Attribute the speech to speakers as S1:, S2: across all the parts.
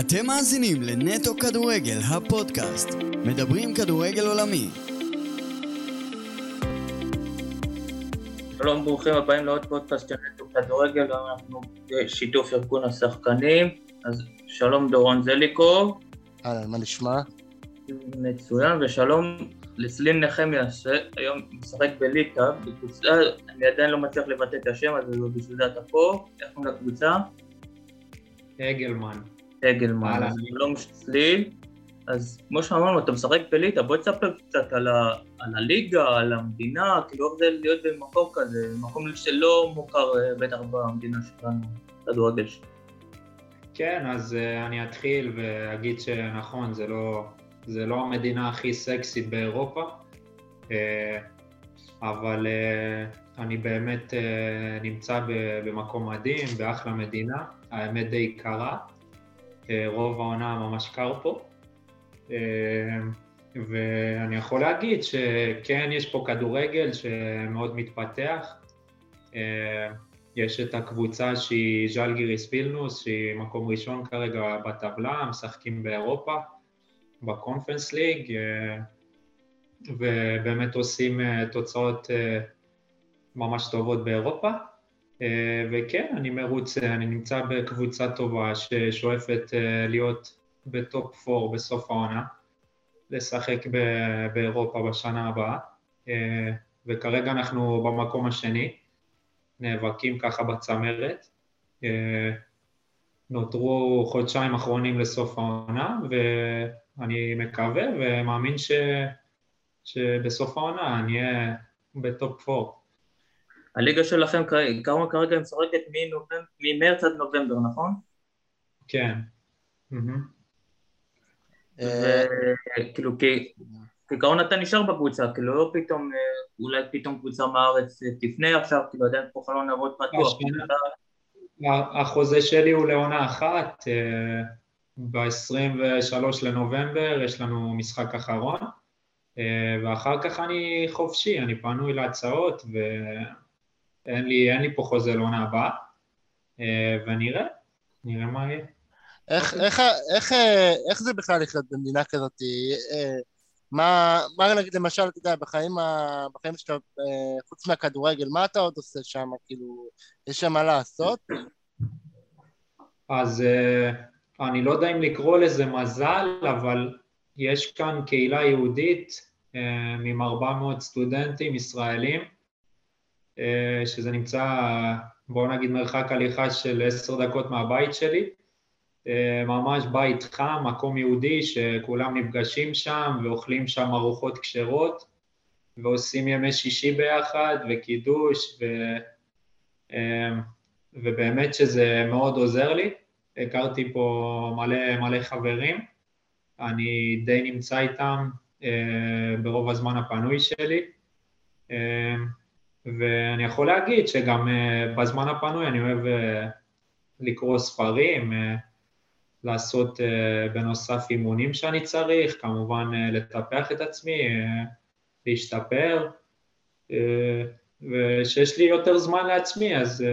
S1: אתם מאזינים לנטו כדורגל, הפודקאסט. מדברים כדורגל עולמי.
S2: שלום, ברוכים הבאים לעוד פודקאסט של נטו כדורגל, אנחנו בשיתוף ארגון השחקנים. אז שלום דורון זליקוב.
S3: אהלן, מה נשמע?
S2: מצוין, ושלום לסלין נחמיה, שהיום משחק בליטא, בקבוצה, אני עדיין לא מצליח לבטא את השם, אז בשביל זה אתה פה. איך קוראים לקבוצה?
S4: אגלמן.
S2: אגלמן. אז שלום סליל. אז כמו שאמרנו, אתה משחק בליטא, בוא תספר קצת על, ה, על הליגה, על המדינה, כאילו איך זה להיות במקום כזה, מקום שלא מוכר אה, בטח במדינה שלנו, כדורגל.
S4: כן, אז uh, אני אתחיל ואגיד שנכון, זה לא, זה לא המדינה הכי סקסית באירופה, uh, אבל uh, אני באמת נמצא במקום מדהים, באחלה מדינה, האמת די קרה, רוב העונה ממש קר פה. ואני יכול להגיד שכן, יש פה כדורגל שמאוד מתפתח. יש את הקבוצה שהיא ז'לגיריס וילנוס, שהיא מקום ראשון כרגע בטבלה, משחקים באירופה, בקונפרנס ליג, ובאמת עושים תוצאות ממש טובות באירופה. וכן, אני מרוצה, אני נמצא בקבוצה טובה ששואפת להיות בטופ 4 בסוף העונה, לשחק באירופה בשנה הבאה, וכרגע אנחנו במקום השני, נאבקים ככה בצמרת. נותרו חודשיים אחרונים לסוף העונה, ואני מקווה ומאמין ש... שבסוף העונה אני אהיה בטופ 4.
S2: הליגה שלכם כמה כרגע משחקת ממרץ עד נובמבר, נכון?
S4: כן.
S2: וכאילו, כעיקרון אתה נשאר בקבוצה, כאילו לא פתאום, אה, אולי פתאום קבוצה מהארץ אה, תפנה עכשיו, כאילו עדיין פה חלון לעבוד פתוח.
S4: החוזה שלי הוא לעונה אחת, אה, ב-23 לנובמבר יש לנו משחק אחרון, ואחר כך אני חופשי, אני פנוי להצעות, ואין לי, לי פה חוזה לעונה הבאה, ונראה, נראה מה יהיה.
S3: איך, איך, איך, איך זה בכלל לחיות במדינה כזאת? מה, מה נגיד למשל, אתה יודע, בחיים, ה... בחיים שלך, אה, חוץ מהכדורגל, מה אתה עוד עושה שם? כאילו, יש שם מה לעשות?
S4: אז אה, אני לא יודע אם לקרוא לזה מזל, אבל יש כאן קהילה יהודית אה, עם 400 סטודנטים ישראלים, שזה נמצא, בואו נגיד, מרחק הליכה של עשר דקות מהבית שלי. אה, ממש בית חם, מקום יהודי שכולם נפגשים שם ואוכלים שם ארוחות כשרות ועושים ימי שישי ביחד וקידוש ו... אה, ובאמת שזה מאוד עוזר לי. הכרתי פה מלא, מלא חברים, אני די נמצא איתם אה, ברוב הזמן הפנוי שלי ואני יכול להגיד שגם בזמן הפנוי אני אוהב לקרוא ספרים, לעשות uh, בנוסף אימונים שאני צריך, כמובן לטפח את עצמי, להשתפר, ושיש לי יותר זמן לעצמי, אז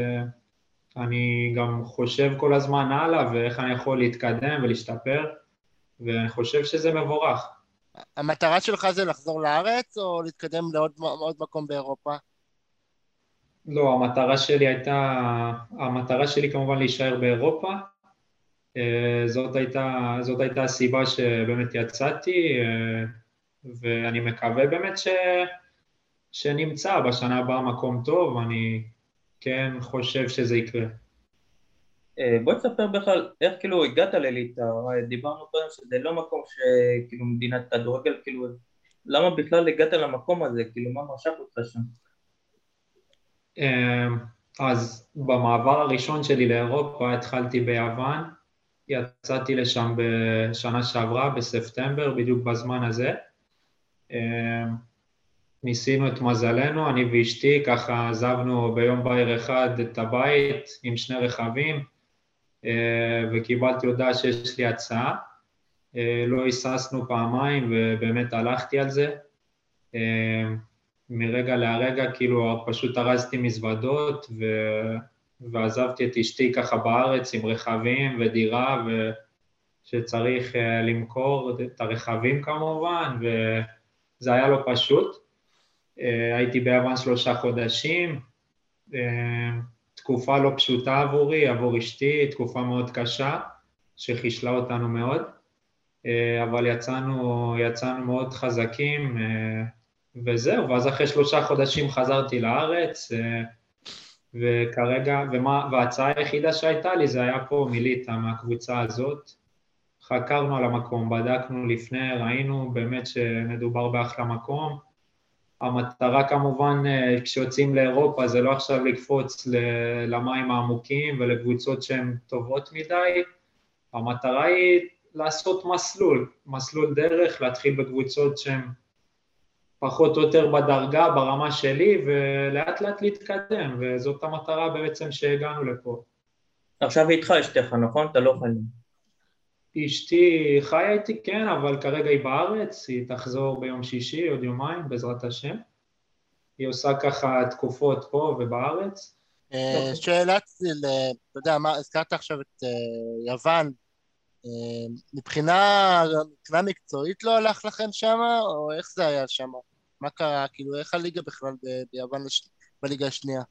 S4: אני גם חושב כל הזמן הלאה ואיך אני יכול להתקדם ולהשתפר, ואני חושב שזה מבורך.
S3: המטרה שלך זה לחזור לארץ או להתקדם לעוד מקום באירופה?
S4: לא, המטרה שלי הייתה, המטרה שלי כמובן להישאר באירופה, אה, זאת הייתה, זאת הייתה הסיבה שבאמת יצאתי, אה, ואני מקווה באמת ש, שנמצא בשנה הבאה מקום טוב, אני כן חושב שזה יקרה.
S2: אה, בוא תספר בכלל איך כאילו הגעת לליטא, דיברנו קודם שזה לא מקום שכאילו מדינת כדורגל, כאילו למה בכלל הגעת למקום הזה, כאילו מה משך אותך שם?
S4: אז במעבר הראשון שלי לאירופה התחלתי ביוון, יצאתי לשם בשנה שעברה, בספטמבר, בדיוק בזמן הזה. אמ, ניסינו את מזלנו, אני ואשתי, ככה עזבנו ביום בהיר אחד את הבית עם שני רכבים, אה, וקיבלתי הודעה שיש לי הצעה. אה, לא היססנו פעמיים ובאמת הלכתי על זה. מרגע להרגע כאילו פשוט ארזתי מזוודות ו... ועזבתי את אשתי ככה בארץ עם רכבים ודירה, שצריך למכור את הרכבים כמובן, וזה היה לא פשוט. הייתי ביוון שלושה חודשים, תקופה לא פשוטה עבורי, עבור אשתי, תקופה מאוד קשה, שחישלה אותנו מאוד, אבל יצאנו, יצאנו מאוד חזקים, וזהו, ואז אחרי שלושה חודשים חזרתי לארץ, וכרגע, ומה, וההצעה היחידה שהייתה לי זה היה פה מליטא, מהקבוצה הזאת. חקרנו על המקום, בדקנו לפני, ראינו באמת שמדובר באחלה מקום. המטרה כמובן, כשיוצאים לאירופה, זה לא עכשיו לקפוץ למים העמוקים ולקבוצות שהן טובות מדי, המטרה היא לעשות מסלול, מסלול דרך, להתחיל בקבוצות שהן פחות או יותר בדרגה, ברמה שלי, ולאט לאט להתקדם, וזאת המטרה בעצם שהגענו לפה.
S2: עכשיו איתך אשתך, נכון? אתה לא חיים.
S4: אשתי חיה איתי, כן, אבל כרגע היא בארץ, היא תחזור ביום שישי, עוד יומיים, בעזרת השם. היא עושה ככה תקופות פה ובארץ.
S3: אה, שאלה, אתה יודע, הזכרת עכשיו את אה, יוון, אה, מבחינה, מבחינה מקצועית לא הלך לכם שם, או איך זה היה שם? מה קרה? כאילו, איך הליגה בכלל ביוון בליגה השנייה?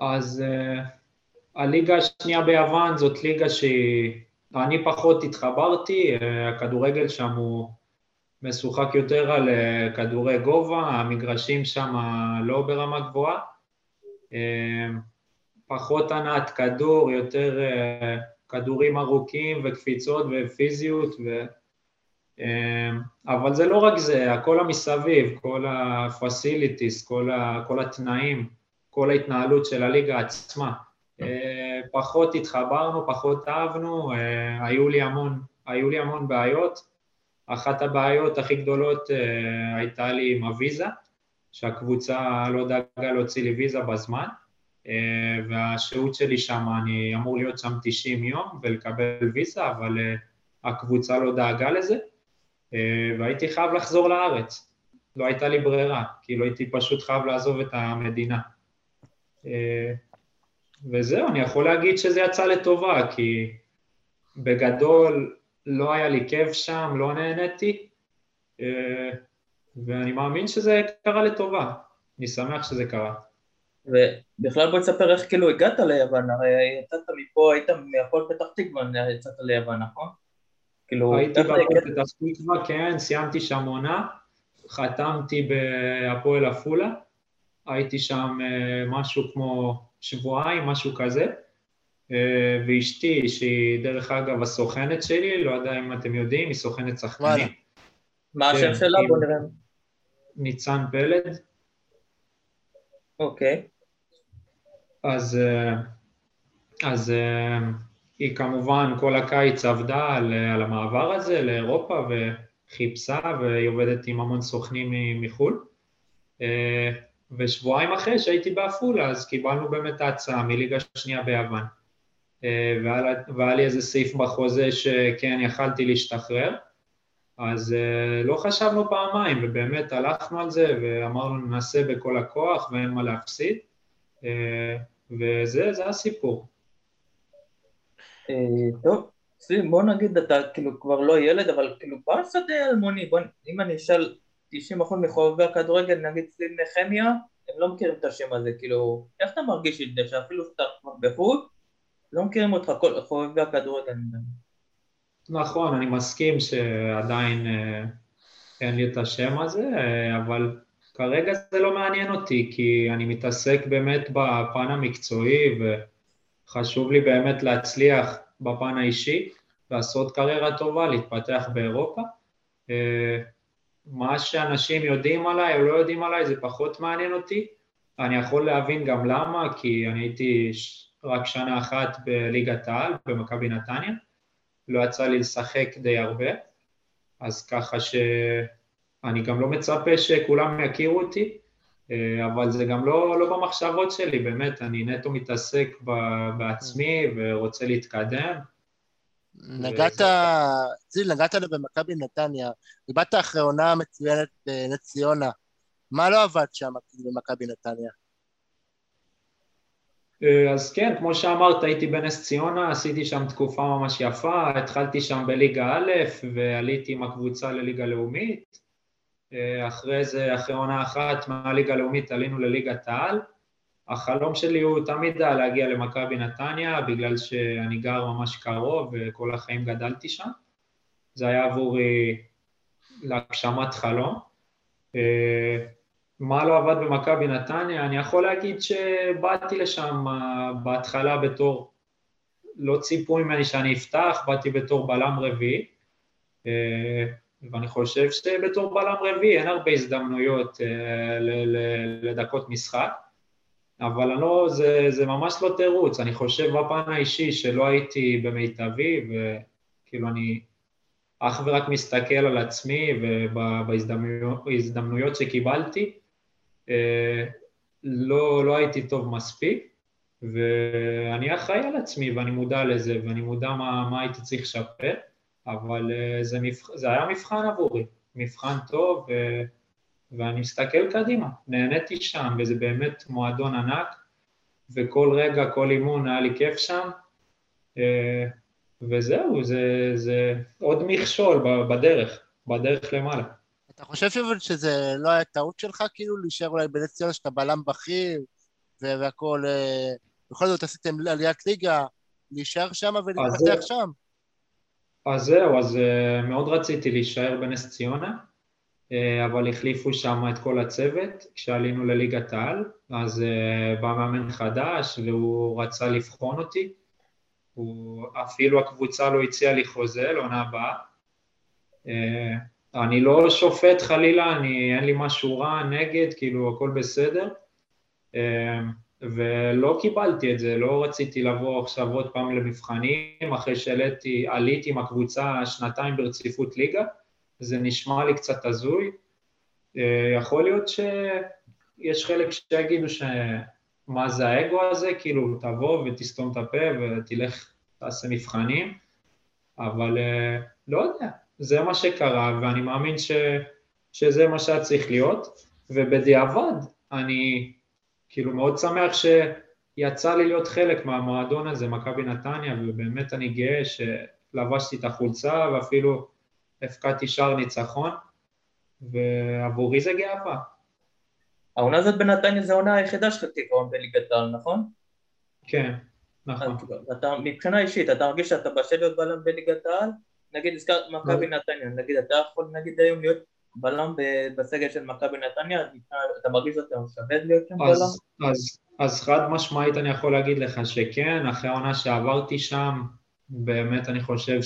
S4: אז uh, הליגה השנייה ביוון זאת ליגה שאני פחות התחברתי, uh, הכדורגל שם הוא משוחק יותר על uh, כדורי גובה, המגרשים שם לא ברמה גבוהה, פחות הנעת כדור, יותר כדורים ארוכים וקפיצות ופיזיות. אמ, אבל זה לא רק זה, הכל המסביב, כל ה-facilities, כל, ה- כל התנאים, כל ההתנהלות של הליגה עצמה. אה, פחות התחברנו, פחות אהבנו, אה, היו לי המון, היו לי המון בעיות. אחת הבעיות הכי גדולות אה, הייתה לי עם הוויזה, שהקבוצה לא דאגה להוציא לי ויזה בזמן, והשהות שלי שם, אני אמור להיות שם 90 יום ולקבל ויזה, אבל הקבוצה לא דאגה לזה. אה, והייתי חייב לחזור לארץ. לא הייתה לי ברירה, כאילו הייתי פשוט חייב לעזוב את המדינה. אה, וזהו, אני יכול להגיד שזה יצא לטובה, כי בגדול לא היה לי כיף שם, לא נהניתי, אה, ואני מאמין שזה קרה לטובה. אני שמח שזה קרה.
S2: ובכלל בוא תספר איך כאילו הגעת ליוון, הרי יצאת מפה, היית מהפועל פתח תקווה, יצאת ליוון, נכון?
S4: כאילו... הייתי בהפועל פתח תקווה, כן, סיימתי שם עונה, חתמתי בהפועל עפולה, הייתי שם אה, משהו כמו שבועיים, משהו כזה, אה, ואשתי, שהיא דרך אגב הסוכנת שלי, לא יודע אם אתם יודעים, היא סוכנת שחקנים.
S2: מה השם כן, שלה? בוא נראה.
S4: ניצן פלד.
S2: אוקיי.
S4: אז, אה, אז היא כמובן כל הקיץ עבדה על, על המעבר הזה לאירופה וחיפשה והיא עובדת עם המון סוכנים מחו"ל. אה, ושבועיים אחרי שהייתי בעפולה אז קיבלנו באמת ההצעה מליגה שנייה ביוון. אה, והיה לי איזה סעיף בחוזה שכן יכלתי להשתחרר, אז אה, לא חשבנו פעמיים ובאמת הלכנו על זה ואמרנו ננסה בכל הכוח ואין מה להפסיד וזה הסיפור.
S2: אה, טוב, בוא נגיד אתה כאילו כבר לא ילד אבל כאילו בוא לשדה אלמוני, בוא, אם אני אשאל 90% מחובבי הכדורגל נגיד סליל נחמיה הם לא מכירים את השם הזה, כאילו איך אתה מרגיש את זה שאפילו שאתה כבר בחו"ל לא מכירים אותך כל חובבי הכדורגל
S4: נכון, אני מסכים שעדיין אה, אין לי את השם הזה, אה, אבל כרגע זה לא מעניין אותי, כי אני מתעסק באמת בפן המקצועי, וחשוב לי באמת להצליח בפן האישי, לעשות קריירה טובה, להתפתח באירופה. אה, מה שאנשים יודעים עליי או לא יודעים עליי זה פחות מעניין אותי. אני יכול להבין גם למה, כי אני הייתי רק שנה אחת בליגת העל, במכבי נתניה, לא יצא לי לשחק די הרבה, אז ככה שאני גם לא מצפה שכולם יכירו אותי, אבל זה גם לא, לא במחשבות שלי, באמת, אני נטו מתעסק בעצמי ורוצה להתקדם.
S3: נגעת, זיל, נגעת במכבי נתניה, דיברת אחרי עונה מצוינת בנס ציונה, מה לא עבד שם כאילו במכבי נתניה?
S4: אה, אז כן, כמו שאמרת, הייתי בנס ציונה, עשיתי שם תקופה ממש יפה, התחלתי שם בליגה א' ועליתי עם הקבוצה לליגה לאומית. אה, אחרי זה, אחרי עונה אחת מהליגה הלאומית עלינו לליגת העל. החלום שלי הוא תמיד היה להגיע למכבי נתניה, בגלל שאני גר ממש קרוב וכל החיים גדלתי שם. זה היה עבורי להגשמת חלום. אה, מה לא עבד במכבי נתניה? אני יכול להגיד שבאתי לשם אה, בהתחלה בתור, לא ציפו ממני שאני אפתח, באתי בתור בלם רביעי, ואני חושב שבתור בלם רביעי אין הרבה הזדמנויות לדקות משחק, אבל לא, זה, זה ממש לא תירוץ, אני חושב בפן האישי שלא הייתי במיטבי, וכאילו אני אך ורק מסתכל על עצמי ובהזדמנויות שקיבלתי, אה, לא, לא הייתי טוב מספיק, ואני אחראי על עצמי ואני מודע לזה ואני מודע מה, מה הייתי צריך לשפר, אבל אה, זה, מבח... זה היה מבחן עבורי, מבחן טוב, ו... ואני מסתכל קדימה, נהניתי שם, וזה באמת מועדון ענק, וכל רגע, כל אימון היה לי כיף שם, אה, וזהו, זה, זה עוד מכשול בדרך, בדרך למעלה.
S3: אתה חושב שזה לא היה טעות שלך, כאילו, להישאר אולי בנס ציונה שאתה בלם בכיר, והכל, אה, בכל זאת עשיתם עליית ליגה, להישאר שם ולהתפתח שם?
S4: אז זהו, אז אה, מאוד רציתי להישאר בנס ציונה, אה, אבל החליפו שם את כל הצוות כשעלינו לליגת העל, אז בא מאמן חדש והוא רצה לבחון אותי, הוא, אפילו הקבוצה לא הציעה לי חוזה לעונה הבאה. אני לא שופט חלילה, אני, אין לי משהו רע נגד, כאילו הכל בסדר, ולא קיבלתי את זה, לא רציתי לבוא עכשיו עוד פעם למבחנים, אחרי שעליתי, עליתי עם הקבוצה שנתיים ברציפות ליגה, זה נשמע לי קצת הזוי. אה, יכול להיות שיש חלק שיגידו שמה זה האגו הזה, כאילו תבוא ותסתום את הפה ותלך, תעשה מבחנים, אבל אה, לא יודע, זה מה שקרה, ואני מאמין ש, שזה מה שהיה צריך להיות, ובדיעבד אני כאילו מאוד שמח שיצא לי להיות חלק מהמועדון הזה, מכבי נתניה, ובאמת אני גאה שלבשתי את החולצה ואפילו הפקדתי שער ניצחון, ועבורי זה גאווה.
S2: העונה הזאת בנתניה זה העונה היחידה שלך תקרון בליגת העל, נכון?
S4: כן, נכון.
S2: אתה, מבחינה אישית, אתה מרגיש שאתה בשל להיות בלם בליגת העל? נגיד הזכרת מכבי נתניה, נגיד אתה יכול נגיד היום להיות בלם בסגל של מכבי נתניה, אתה מרגיש שאתה שווה להיות שם בלם?
S4: אז, אז חד משמעית אני יכול להגיד לך שכן, אחרי העונה שעברתי שם, באמת אני חושב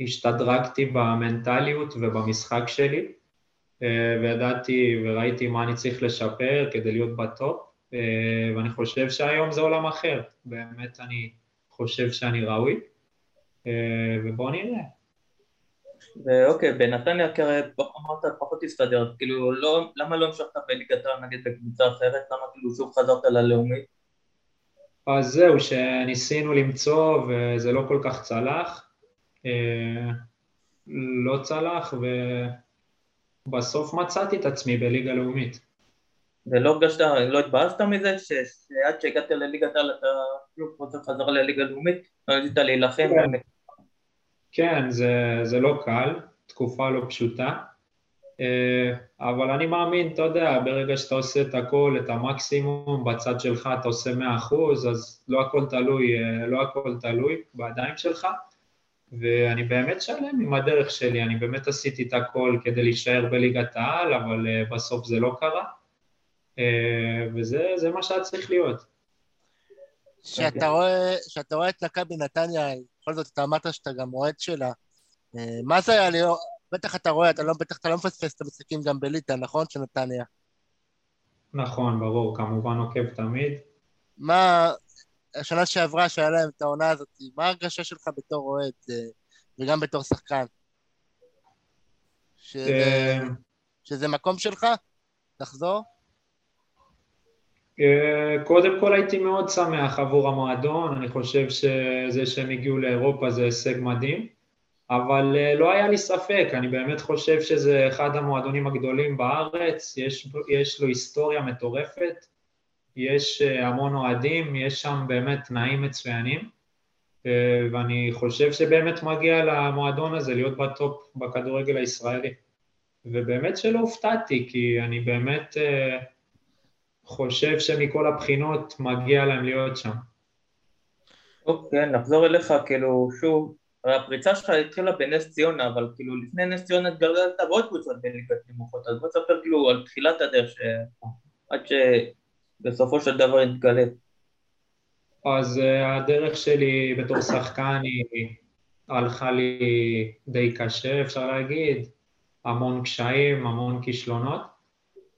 S4: שהשתדרגתי במנטליות ובמשחק שלי, אה, וידעתי וראיתי מה אני צריך לשפר כדי להיות בטופ, אה, ואני חושב שהיום זה עולם אחר, באמת אני חושב שאני ראוי. אה, ובואו נראה.
S2: ואוקיי, בנתניה כרי אמרת פחות הסתדר, כאילו לא, למה לא המשכת בליגת העל נגיד בקבוצה אחרת, למה כאילו שוב חזרת ללאומית?
S4: אז זהו, שניסינו למצוא וזה לא כל כך צלח, אה, לא צלח ובסוף מצאתי את עצמי בליגה לאומית.
S2: ולא הרגשת, לא התבאסת מזה שעד שהגעת לליגת העל אתה שוב רוצה חזרה לליגה לאומית? לא רצית להילחם?
S4: כן. זה, זה לא קל, תקופה לא פשוטה, אה, אבל אני מאמין, אתה יודע, ברגע שאתה עושה את הכל, את המקסימום, בצד שלך אתה עושה מאה אחוז, אז לא הכל תלוי, אה, לא הכל תלוי בידיים שלך, ואני באמת שלם עם הדרך שלי, אני באמת עשיתי את הכל כדי להישאר בליגת העל, אבל אה, בסוף זה לא קרה, וזה מה שהיה צריך להיות.
S3: כשאתה רואה, רואה את מכבי נתניה בכל זאת אתה אמרת שאתה גם אוהד שלה. אה, מה זה היה ליאור? בטח אתה רואה, אתה לא, בטח אתה לא מפספס את המשחקים גם בליטא, נכון? של נתניה.
S4: נכון, ברור, כמובן עוקב תמיד.
S3: מה, השנה שעברה שהיה להם את העונה הזאת, מה ההרגשה שלך בתור אוהד אה, וגם בתור שחקן? שזה, אה, שזה מקום שלך? תחזור?
S4: אה, קודם כל הייתי מאוד שמח עבור המועדון, אני חושב שזה שהם הגיעו לאירופה זה הישג מדהים, אבל אה, לא היה לי ספק, אני באמת חושב שזה אחד המועדונים הגדולים בארץ, יש, יש לו היסטוריה מטורפת, יש המון אוהדים, יש שם באמת תנאים מצוינים, ואני חושב שבאמת מגיע למועדון הזה להיות בטופ בכדורגל הישראלי. ובאמת שלא הופתעתי, כי אני באמת חושב שמכל הבחינות מגיע להם להיות שם.
S2: אוקיי, נחזור אליך, כאילו, שוב, הפריצה שלך התחילה בנס ציונה, אבל כאילו לפני נס ציונה התגלגלת בעוד קבוצות בליגת נמוכות, אז בוא תספר כאילו על תחילת הדרך, ש... עד שבסופו של דבר התגלית.
S4: אז uh, הדרך שלי בתור שחקן היא הלכה לי די קשה, אפשר להגיד, המון קשיים, המון כישלונות.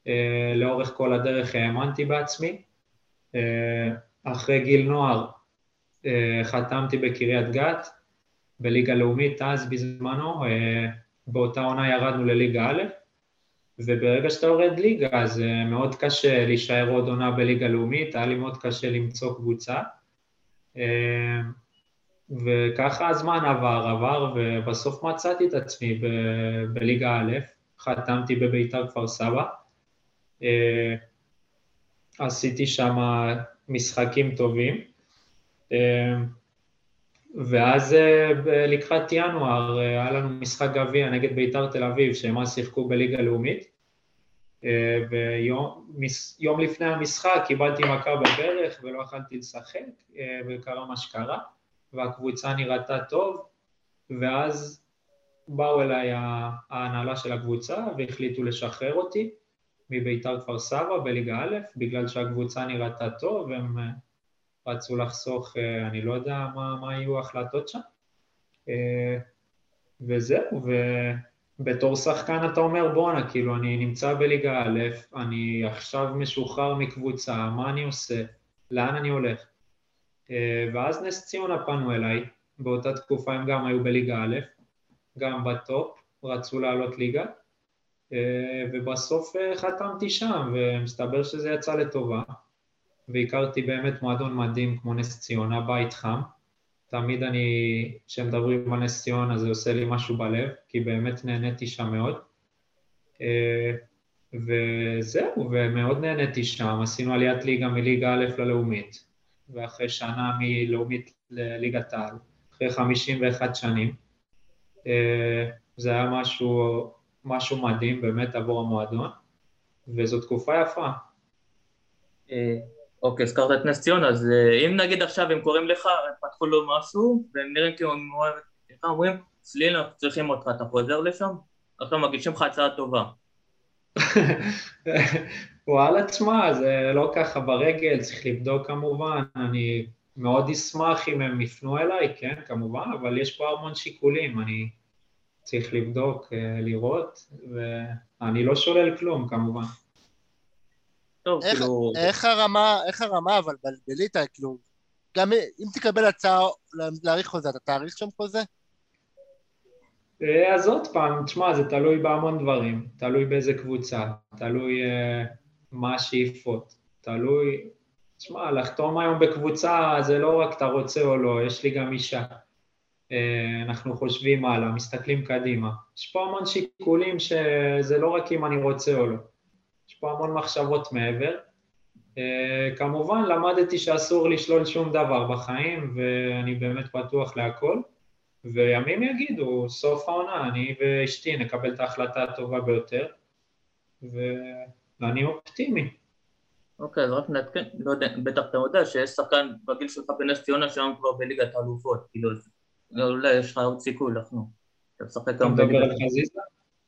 S4: Uh, לאורך כל הדרך האמנתי בעצמי. Uh, אחרי גיל נוער uh, חתמתי בקריית גת, בליגה לאומית אז בזמנו, אה, באותה עונה ירדנו לליגה א', וברגע שאתה יורד ליגה אז אה, מאוד קשה להישאר עוד עונה בליגה לאומית, היה לי מאוד קשה למצוא קבוצה. אה, וככה הזמן עבר, עבר, ובסוף מצאתי את עצמי ב- בליגה א', חתמתי בביתר כפר סבא. עשיתי שם משחקים טובים. ואז אה, לקראת ינואר אה, היה לנו משחק גביע נגד ביתר תל אביב, שהם אז שיחקו בליגה לאומית, אה, ויום לפני המשחק קיבלתי מכה בברך ולא יכלתי לשחק, וקרה מה שקרה, והקבוצה נראתה טוב, ואז באו אליי ההנהלה של הקבוצה והחליטו לשחרר אותי מביתר כפר סבא בליגה א', בגלל שהקבוצה נראתה טוב, הם רצו לחסוך, אה, אני לא יודע מה, מה יהיו ההחלטות שם. אה, וזהו, ובתור שחקן אתה אומר בואנה, כאילו אני נמצא בליגה א', אני עכשיו משוחרר מקבוצה, מה אני עושה, לאן אני הולך? אה, ואז נס ציונה פנו אליי, באותה תקופה הם גם היו בליגה א', גם בטופ, רצו לעלות ליגה, ובסוף חתמתי שם, ומסתבר שזה יצא לטובה. והכרתי באמת מועדון מדהים כמו נס ציונה, בית חם. תמיד אני, כשמדברים על נס ציונה זה עושה לי משהו בלב, כי באמת נהניתי שם מאוד. אה, וזהו, ומאוד נהניתי שם, עשינו עליית ליגה מליגה א' ללאומית, ואחרי שנה מלאומית לליגת העל, אחרי 51 שנים. אה, זה היה משהו, משהו מדהים באמת עבור המועדון, וזו תקופה יפה.
S2: אה, אוקיי, הזכרת את נס ציונה, אז אה, אם נגיד עכשיו הם קוראים לך, הם פתחו לו משהו, והם נראים כאילו הם אומרים, צליל, אנחנו צריכים אותך, אתה חוזר לשם? עכשיו מגישים לך הצעה טובה.
S4: וואלה, תשמע, זה לא ככה ברגל, צריך לבדוק כמובן, אני מאוד אשמח אם הם יפנו אליי, כן, כמובן, אבל יש פה המון שיקולים, אני צריך לבדוק, אה, לראות, ואני לא שולל כלום, כמובן.
S3: טוב, איך, כאילו... איך הרמה, איך הרמה אבל בליטא, כאילו, גם אם תקבל הצעה להאריך חוזה, אתה תאריך שם חוזה?
S4: אה, אז עוד פעם, תשמע, זה תלוי בהמון דברים, תלוי באיזה קבוצה, תלוי uh, מה השאיפות, תלוי... תשמע, לחתום היום בקבוצה זה לא רק אתה רוצה או לא, יש לי גם אישה. Uh, אנחנו חושבים הלאה, מסתכלים קדימה. יש פה המון שיקולים שזה לא רק אם אני רוצה או לא. יש פה המון מחשבות מעבר. Uh, כמובן, למדתי שאסור לשלול שום דבר בחיים, ואני באמת פתוח להכל. וימים יגידו, סוף העונה, אני ואשתי נקבל את ההחלטה הטובה ביותר, ואני אופטימי.
S2: אוקיי, אז רק נעדכן, לא יודע, בטח אתה יודע שיש שחקן בגיל שלך בנס ציונה שהיום כבר בליגת האלופות, כאילו, אולי יש לך עוד סיכוי לחנו.
S4: אתה משחק היום בליגת... אתה מדבר על חזיזה?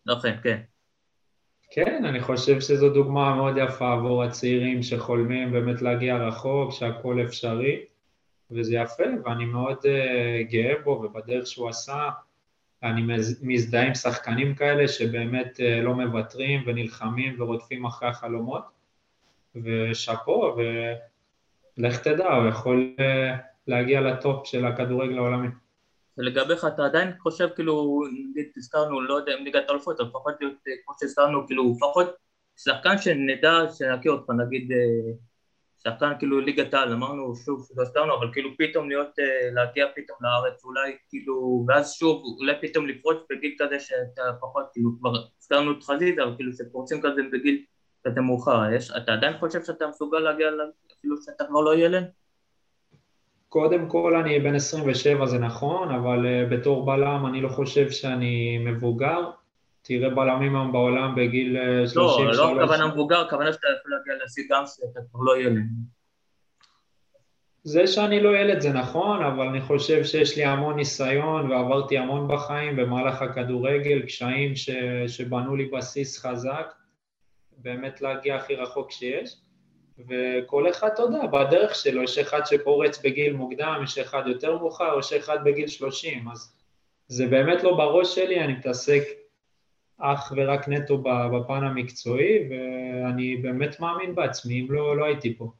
S2: נכון, כן.
S4: כן, אני חושב שזו דוגמה מאוד יפה עבור הצעירים שחולמים באמת להגיע רחוק, שהכל אפשרי, וזה יפה, ואני מאוד uh, גאה בו ובדרך שהוא עשה. אני מזדהה עם שחקנים כאלה שבאמת uh, לא מוותרים ונלחמים ורודפים אחרי החלומות, ושאפו, ולך תדע, הוא יכול uh, להגיע לטופ של הכדורגל העולמי.
S2: ולגביך אתה עדיין חושב כאילו, נגיד הזכרנו, לא יודע אם ליגת אלופות, אבל לפחות כמו שהזכרנו, כאילו לפחות שחקן שנדע, שנכיר אותך, נגיד אה, שחקן כאילו ליגת העל, אמרנו שוב שלא הזכרנו, אבל כאילו פתאום להיות, אה, להגיע פתאום לארץ, אולי כאילו, ואז שוב, אולי פתאום לפרוץ בגיל כזה שאתה פחות, כאילו כבר הזכרנו את חזיזה, אבל כאילו שפורצים כזה בגיל כזה מאוחר, יש, אתה עדיין חושב שאתה מסוגל להגיע, אפילו שאתה כבר לא ילד?
S4: קודם כל אני בן 27 זה נכון, אבל uh, בתור בלם אני לא חושב שאני מבוגר. תראה בלמים היום בעולם בגיל 33.
S2: לא, לא הכוונה מבוגר, הכוונה שאתה יכול להגיע לשיא גם שאתה כבר לא ילד.
S4: זה שאני לא ילד זה נכון, אבל אני חושב שיש לי המון ניסיון ועברתי המון בחיים במהלך הכדורגל, קשיים ש, שבנו לי בסיס חזק, באמת להגיע הכי רחוק שיש. וכל אחד, אתה יודע, בדרך שלו, יש אחד שפורץ בגיל מוקדם, יש אחד יותר מאוחר, יש אחד בגיל 30, אז זה באמת לא בראש שלי, אני מתעסק אך ורק נטו בפן המקצועי, ואני באמת מאמין בעצמי, אם לא, לא הייתי פה.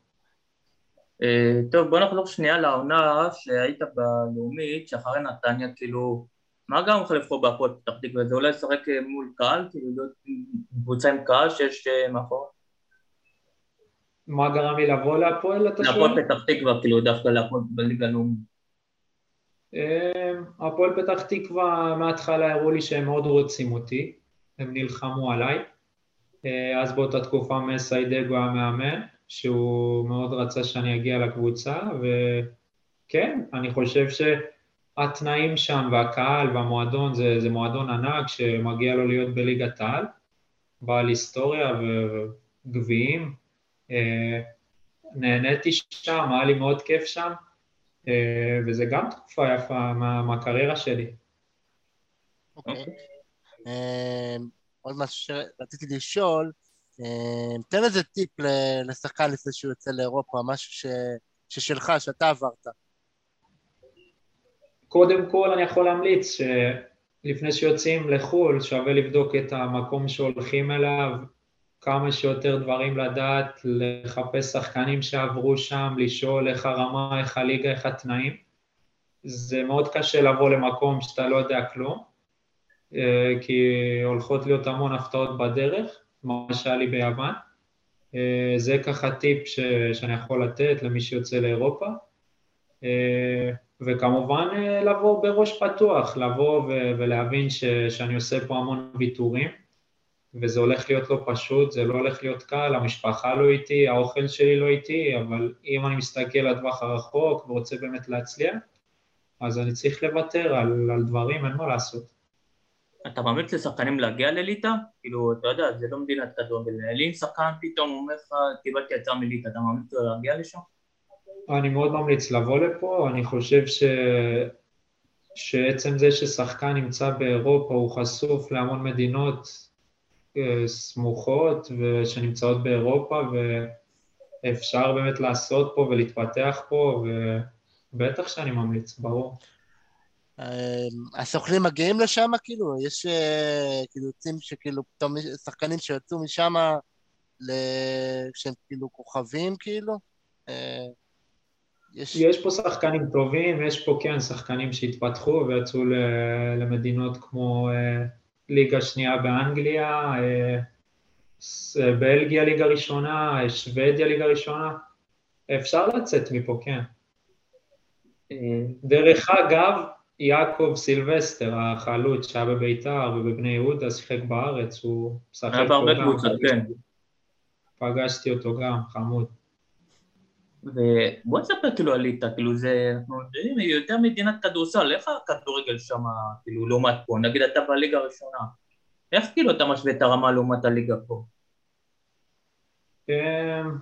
S2: אה, טוב, בוא נחזור שנייה לעונה שהיית בלאומית, שאחרי נתניה, כאילו, מה גם לך לבחור בהפועל פתח תקווה? זה אולי לשחק מול קהל, כאילו קבוצה עם קהל שיש אה, מאחור?
S4: מה גרם לי לבוא להפועל,
S2: אתה שואל? להפועל פתח תקווה, כאילו, דווקא להפועל בליגה הלאומית.
S4: הפועל פתח תקווה מההתחלה הראו לי שהם מאוד רוצים אותי, הם נלחמו עליי. אז באותה תקופה מסיידגו היה מאמן, שהוא מאוד רצה שאני אגיע לקבוצה, וכן, אני חושב שהתנאים שם והקהל והמועדון זה, זה מועדון ענק שמגיע לו להיות בליגת העל, בעל היסטוריה וגביעים. אה, נהניתי שם, היה לי מאוד כיף שם, אה, וזה גם תקופה יפה מה, מהקריירה שלי.
S3: אוקיי. Okay. אה, עוד משהו שרציתי לשאול, תן איזה טיפ לשחקן לפני שהוא יוצא לאירופה, משהו ש... ששלך, שאתה עברת.
S4: קודם כל אני יכול להמליץ שלפני שיוצאים לחו"ל שווה לבדוק את המקום שהולכים אליו, כמה שיותר דברים לדעת, לחפש שחקנים שעברו שם, לשאול איך הרמה, איך הליגה, איך התנאים. זה מאוד קשה לבוא למקום שאתה לא יודע כלום, אה, כי הולכות להיות המון הפתעות בדרך. מה שהיה לי ביוון. אה, זה ככה טיפ ש, שאני יכול לתת למי שיוצא לאירופה. אה, וכמובן לבוא בראש פתוח, לבוא ו- ולהבין ש- שאני עושה פה המון ויתורים, וזה הולך להיות לא פשוט, זה לא הולך להיות קל, המשפחה לא איתי, האוכל שלי לא איתי, אבל אם אני מסתכל לטווח הרחוק ורוצה באמת להצליח, אז אני צריך לוותר על, על דברים, אין מה לעשות.
S2: אתה ממליץ לשחקנים להגיע לליטא? כאילו, אתה יודע, זה לא מדינת כדורגל. אם שחקן פתאום אומר לך, קיבלתי הצעה מליטא, אתה ממליץ לו להגיע לשם?
S4: אני מאוד ממליץ לבוא לפה, אני חושב ש... שעצם זה ששחקן נמצא באירופה הוא חשוף להמון מדינות סמוכות ושנמצאות באירופה ואפשר באמת לעשות פה ולהתפתח פה ובטח שאני ממליץ, ברור.
S3: אמ, הסוכנים מגיעים לשם, כאילו? יש אה, כאילו יוצאים שכאילו פתאום שחקנים שיצאו משם שהם כאילו כוכבים, כאילו? אה,
S4: יש... יש פה שחקנים טובים, יש פה כן שחקנים שהתפתחו ויצאו למדינות כמו אה, ליגה שנייה באנגליה, בלגיה ליגה ראשונה, שוודיה ליגה ראשונה. אפשר לצאת מפה, כן. דרך אגב, יעקב סילבסטר, החלוץ שהיה בביתר ובבני יהודה, שיחק בארץ, הוא
S2: משחק פה גם. היה בהרבה קבוצות, כן.
S4: פגשתי אותו גם, חמוד.
S2: ובוא נספר כאילו על ליטא, כאילו זה, אנחנו יודעים, יותר מדינת כדורסל, איך הכדורגל שם, כאילו, לעומת פה? נגיד אתה בליגה הראשונה, איך כאילו אתה משווה את הרמה לעומת הליגה פה?
S4: אמ,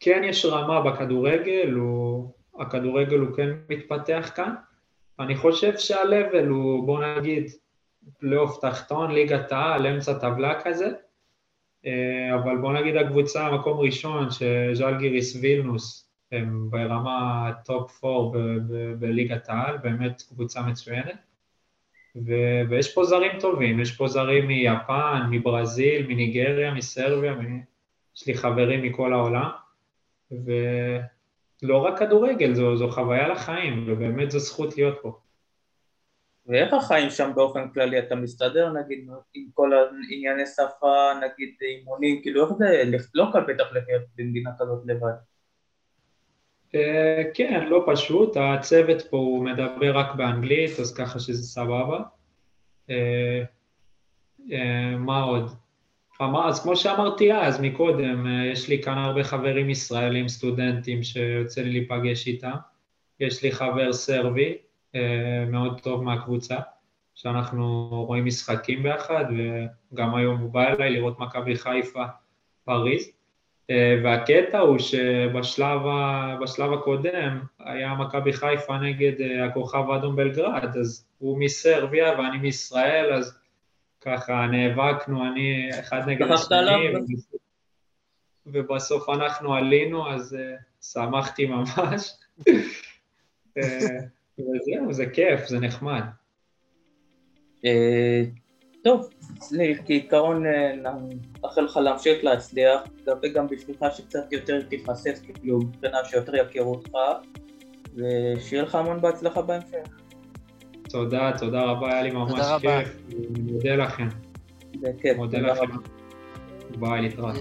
S4: כן יש רמה בכדורגל, הוא, הכדורגל הוא כן מתפתח כאן, אני חושב שה-level הוא, בוא נגיד, פלייאוף תחתון, ליגת העל, אמצע טבלה כזה, אבל בוא נגיד הקבוצה, מקום ראשון, שז'לגיריס וילנוס, הם ברמה top 4 בליגת העל, באמת קבוצה מצוינת. ו- ויש פה זרים טובים, יש פה זרים מיפן, מברזיל, מניגריה, מסרביה, מ- יש לי חברים מכל העולם, ו- לא רק כדורגל, זו, זו חוויה לחיים, ובאמת זו זכות להיות פה.
S2: ואיך החיים שם באופן כללי? אתה מסתדר נגיד עם כל הענייני שפה, נגיד אימונים, כאילו איך זה, לא קל בטח לחיות במדינה כזאת לבד.
S4: Uh, כן, לא פשוט, הצוות פה הוא מדבר רק באנגלית, אז ככה שזה סבבה. Uh, uh, מה עוד? אז כמו שאמרתי אז, מקודם, אה, יש לי כאן הרבה חברים ישראלים, סטודנטים, שיוצא לי להיפגש איתם. יש לי חבר סרבי, אה, מאוד טוב מהקבוצה, שאנחנו רואים משחקים ביחד, וגם היום הוא בא אליי לראות מכבי חיפה, פריז. אה, והקטע הוא שבשלב ה, הקודם היה מכבי חיפה נגד הכוכב האדום בלגרד, אז הוא מסרביה ואני מישראל, אז ככה נאבקנו, אני אחד נגד השני, ובסוף אנחנו עלינו, אז uh, שמחתי ממש. וזהו, זה כיף, זה נחמד.
S2: Uh, טוב, כעיקרון נאחל לך להמשיך להצליח, וגם בשבילך שקצת יותר תתחסס, כאילו מבחינה שיותר יכירו אותך, ושיהיה לך המון בהצלחה בהמשך.
S4: תודה, תודה רבה, היה לי ממש כיף. אני מודה לכם.
S2: בכיף,
S4: מודה לכם. ביי, להתראות.